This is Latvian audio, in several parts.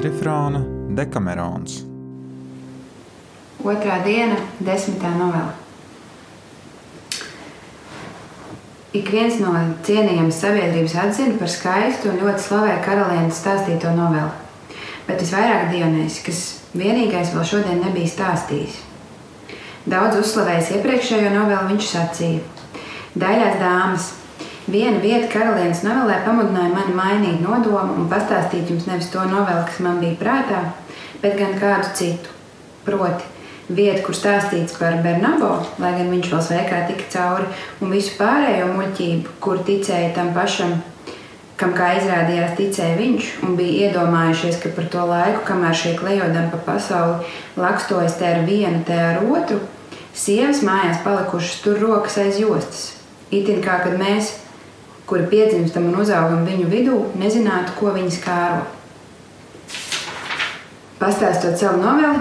kvadrifrāna Dekamerons. Otrā diena, desmitā novela. Ik viens no cienījamas sabiedrības atzina par skaistu un ļoti slavē karalienes stāstīto novelu. Bet visvairāk Dionēs, kas vienīgais vēl šodien nebija stāstījis. Daudz uzslavējis iepriekšējo novelu, viņš sacīja: Daļās dāmas, viena vieta karalienes novelē pamudināja mani mainīt nodomu un pastāstīt jums nevis to novelu, kas man bija prātā, bet gan kādu citu. Proti, vieta, kur stāstīts par Bernabo, lai gan viņš vēl sveikā tika cauri, un visu pārējo muļķību, kur ticēja tam pašam, kam kā izrādījās ticēja viņš, un bija iedomājušies, ka par to laiku, kamēr šie klejodami pa pasauli lakstojas te ar vienu, te ar otru, sievas mājās palikušas tur rokas aiz jostas. Itin kā kad mēs, kuri piedzimstam un uzaugam viņu vidū, nezinātu, ko viņi skāro. Pastāstot savu noveli,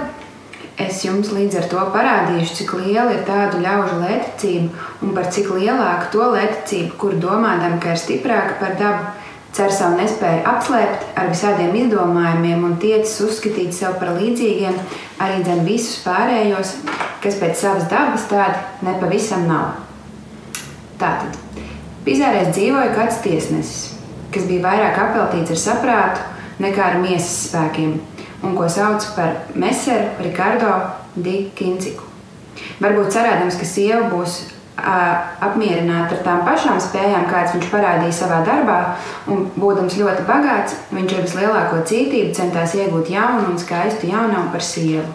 Es jums līdz ar to parādīšu, cik liela ir tādu ļaužu lētcība un par cik lielāku to lētcību, kur domādam, ka ir stiprāka par dabu, cer savu nespēju apslēpt ar visādiem izdomājumiem un tiecas uzskatīt sev par līdzīgiem arī dzen visus pārējos, kas pēc savas dabas tādi nepavisam nav. Tātad, Pizārēs dzīvoja kāds tiesnesis, kas bija vairāk apveltīts ar saprātu nekā ar miesas spēkiem un ko sauc par Messeru Ricardo Di Kinciku. Varbūt cerēdams, ka sieva būs apmierināta ar tām pašām spējām, kādas viņš parādīja savā darbā, un būdams ļoti bagāts, viņš ar vislielāko cītību centās iegūt jaunu un skaistu jaunumu par sievu.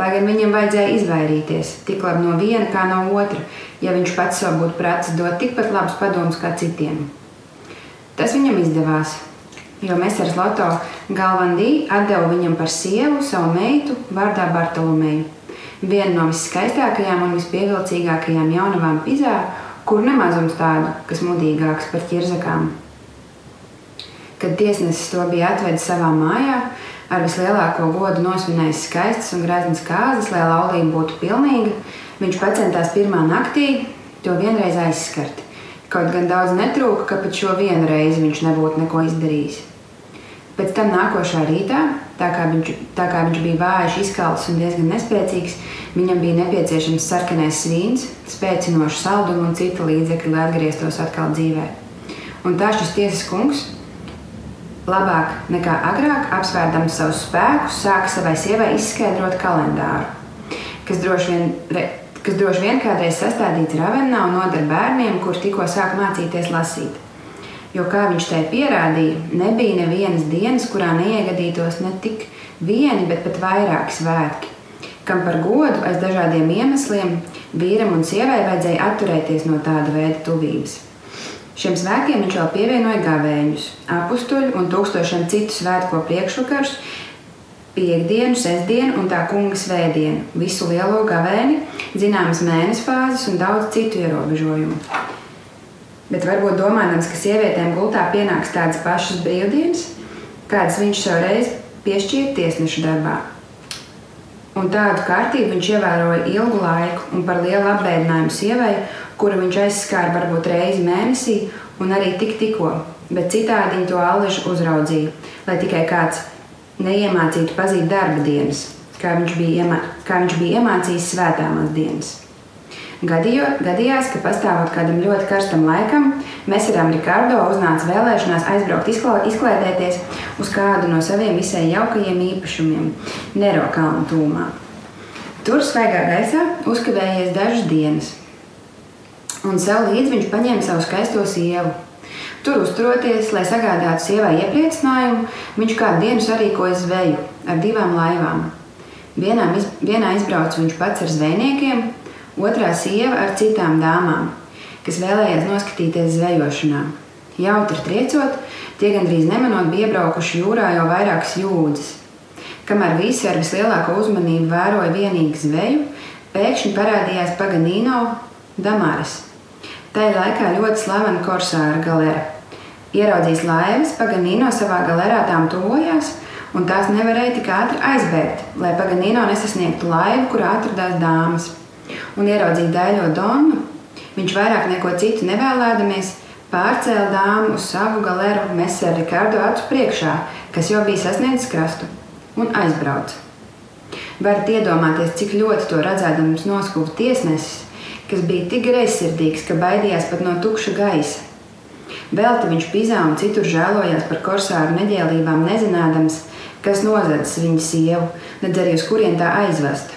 Lai gan viņam vajadzēja izvairīties tik labi no viena kā no otra, ja viņš pats sev būtu prāts dot tikpat labus padomus kā citiem. Tas viņam izdevās, jo Mēsers Loto Galvandī atdeva viņam par sievu savu meitu vārdā Bartolomeju. Viena no viskaistākajām un vispievilcīgākajām jaunavām Pizā, kur nemazums tādu, kas mudīgāks par ķirzakām. Kad tiesnesis to bija atvedis savā mājā, ar vislielāko godu nosvinējis skaistas un graznas kāzas, lai laulība būtu pilnīga, viņš pacentās pirmā naktī to vienreiz aizskart. Kaut gan daudz netrūka, ka pat šo vienu reizi viņš nebūtu neko izdarījis. Pēc tam nākošā rītā, tā kā viņš, tā kā viņš bija vājš, izkalts un diezgan nespēcīgs, viņam bija nepieciešams sarkanais svīns, spēcinošs saldumu un cita līdzekļi, lai atgrieztos atkal dzīvē. Un tā šis tiesas kungs, labāk nekā agrāk, apsvērdams savus spēkus, sāka savai sievai izskaidrot kalendāru, kas droši vien, kas droši vien kādreiz sastādīts Ravenā un noder bērniem, kur tikko sāk mācīties lasīt. Jo, kā viņš tai pierādīja, nebija nevienas dienas, kurā neiegadītos ne tik vieni, bet pat vairāki svētki, kam par godu aiz dažādiem iemesliem vīram un sievai vajadzēja atturēties no tāda veida tuvības. Šiem svētkiem viņš vēl pievienoja gavēņus, apstuļu un tūkstošiem citu svētko priekšvakarus, piekdienu, sestdienu un tā kunga svētdienu, visu lielo gavēni, zināmas mēnesis fāzes un daudz citu ierobežojumu. Bet varbūt domājams, ka sievietēm gultā pienāks tādas pašas brīvdienas, kādas viņš savreiz piešķīra tiesneša darbā. Un tādu kārtību viņš ievēroja ilgu laiku, un par lielu apbēdinājumu sievai, kuru viņš aizskāra varbūt reizi mēnesī, un arī tik tikko, bet citādi viņa to allaži uzraudzīja, lai tikai kāds neiemācītu pazīt darba dienas, kā viņš bija, iemā, kā viņš bija iemācījis svētāmās dienas. Gadījo, gadījās, ka pastāvot kādam ļoti karstam laikam, Mēsarām Rikārdo uznāca vēlēšanās aizbraukt izklaidēties uz kādu no saviem visai jaukajiem īpašumiem - Nero kalnu tūmā. Tur svaigā gaisā uzkavējies dažas dienas, un sev līdzi viņš paņēma savu skaisto sievu. Tur uzturoties, lai sagādātu sievai iepriecinājumu, viņš kādu dienu sarīkoja zveju ar divām laivām. Vienā, vienā izbrauca viņš pats ar zvejniekiem, otrā sieva ar citām dāmām, kas vēlējās noskatīties zvejošanā. Jautri triecot, tie gandrīz nemanot bija iebraukuši jūrā jau vairākas jūdzes. Kamēr visi ar vislielāko uzmanību vēroja vienīgi zveju, pēkšņi parādījās Paganīno Damaris. Tā ir laikā ļoti slavena korsāra galera. Ieraudzījis laivas, Paganīno savā galerā tām tuvojās, un tās nevarēja tik ātri aizbēgt, lai Paganīno nesasniegtu laivu, kurā atradās dāmas un ieraudzīt daļo Donu, viņš vairāk neko citu nevēlēdamies, pārcēla dāmu uz savu galeru Messer Ricardo acu priekšā, kas jau bija sasniedzis krastu, un aizbrauca. Varat iedomāties, cik ļoti to redzēdams noskūpa tiesnesis, kas bija tik greizsirdīgs, ka baidījās pat no tukša gaisa. Velti viņš pizā un citur žēlojās par korsāru neģēlībām, nezinādams, kas nozadzis viņa sievu, nedz arī uz kurien tā aizvest.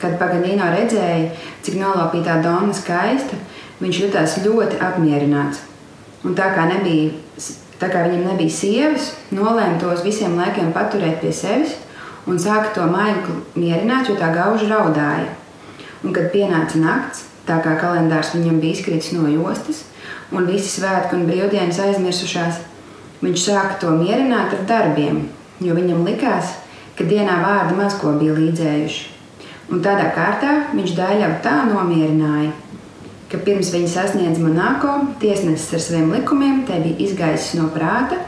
Kad Paganīno redzēja, cik nolaupītā doma skaista, viņš jutās ļoti apmierināts. Un tā kā, nebija, tā kā viņam nebija sievas, nolēma tos visiem laikiem paturēt pie sevis un sāka to maigi mierināt, jo tā gauži raudāja. Un, kad pienāca nakts, tā kā kalendārs viņam bija izkritis no jostas, un visi svētki un brīvdienas aizmirsušās, viņš sāka to mierināt ar darbiem, jo viņam likās, ka dienā vārdi maz ko bija līdzējuši. Un tādā kārtā viņš daļavu tā nomierināja, ka pirms viņa sasniedz Monako, tiesnesis ar saviem likumiem te bija izgaisis no prāta,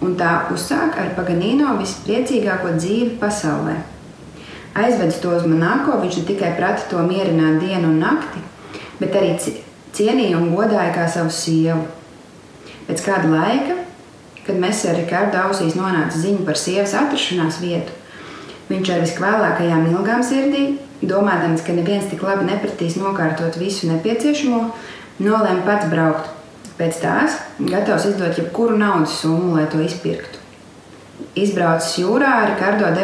un tā uzsāka ar Paganīno vispriecīgāko dzīvi pasaulē. Aizvedis to uz Monako, viņš ne tikai prata to mierināt dienu un nakti, bet arī cienīja un godāja kā savu sievu. Pēc kāda laika Kad mēs ar Rikārdu ausīs nonāca ziņa par sievas atrašanās vietu, viņš ar viskvēlākajām ilgām sirdī, domādams, ka neviens tik labi nepratīs nokārtot visu nepieciešamo, nolēma pats braukt. Pēc tās gatavs izdot jebkuru naudas summu, lai to izpirktu. Izbraucis jūrā, Rikārdo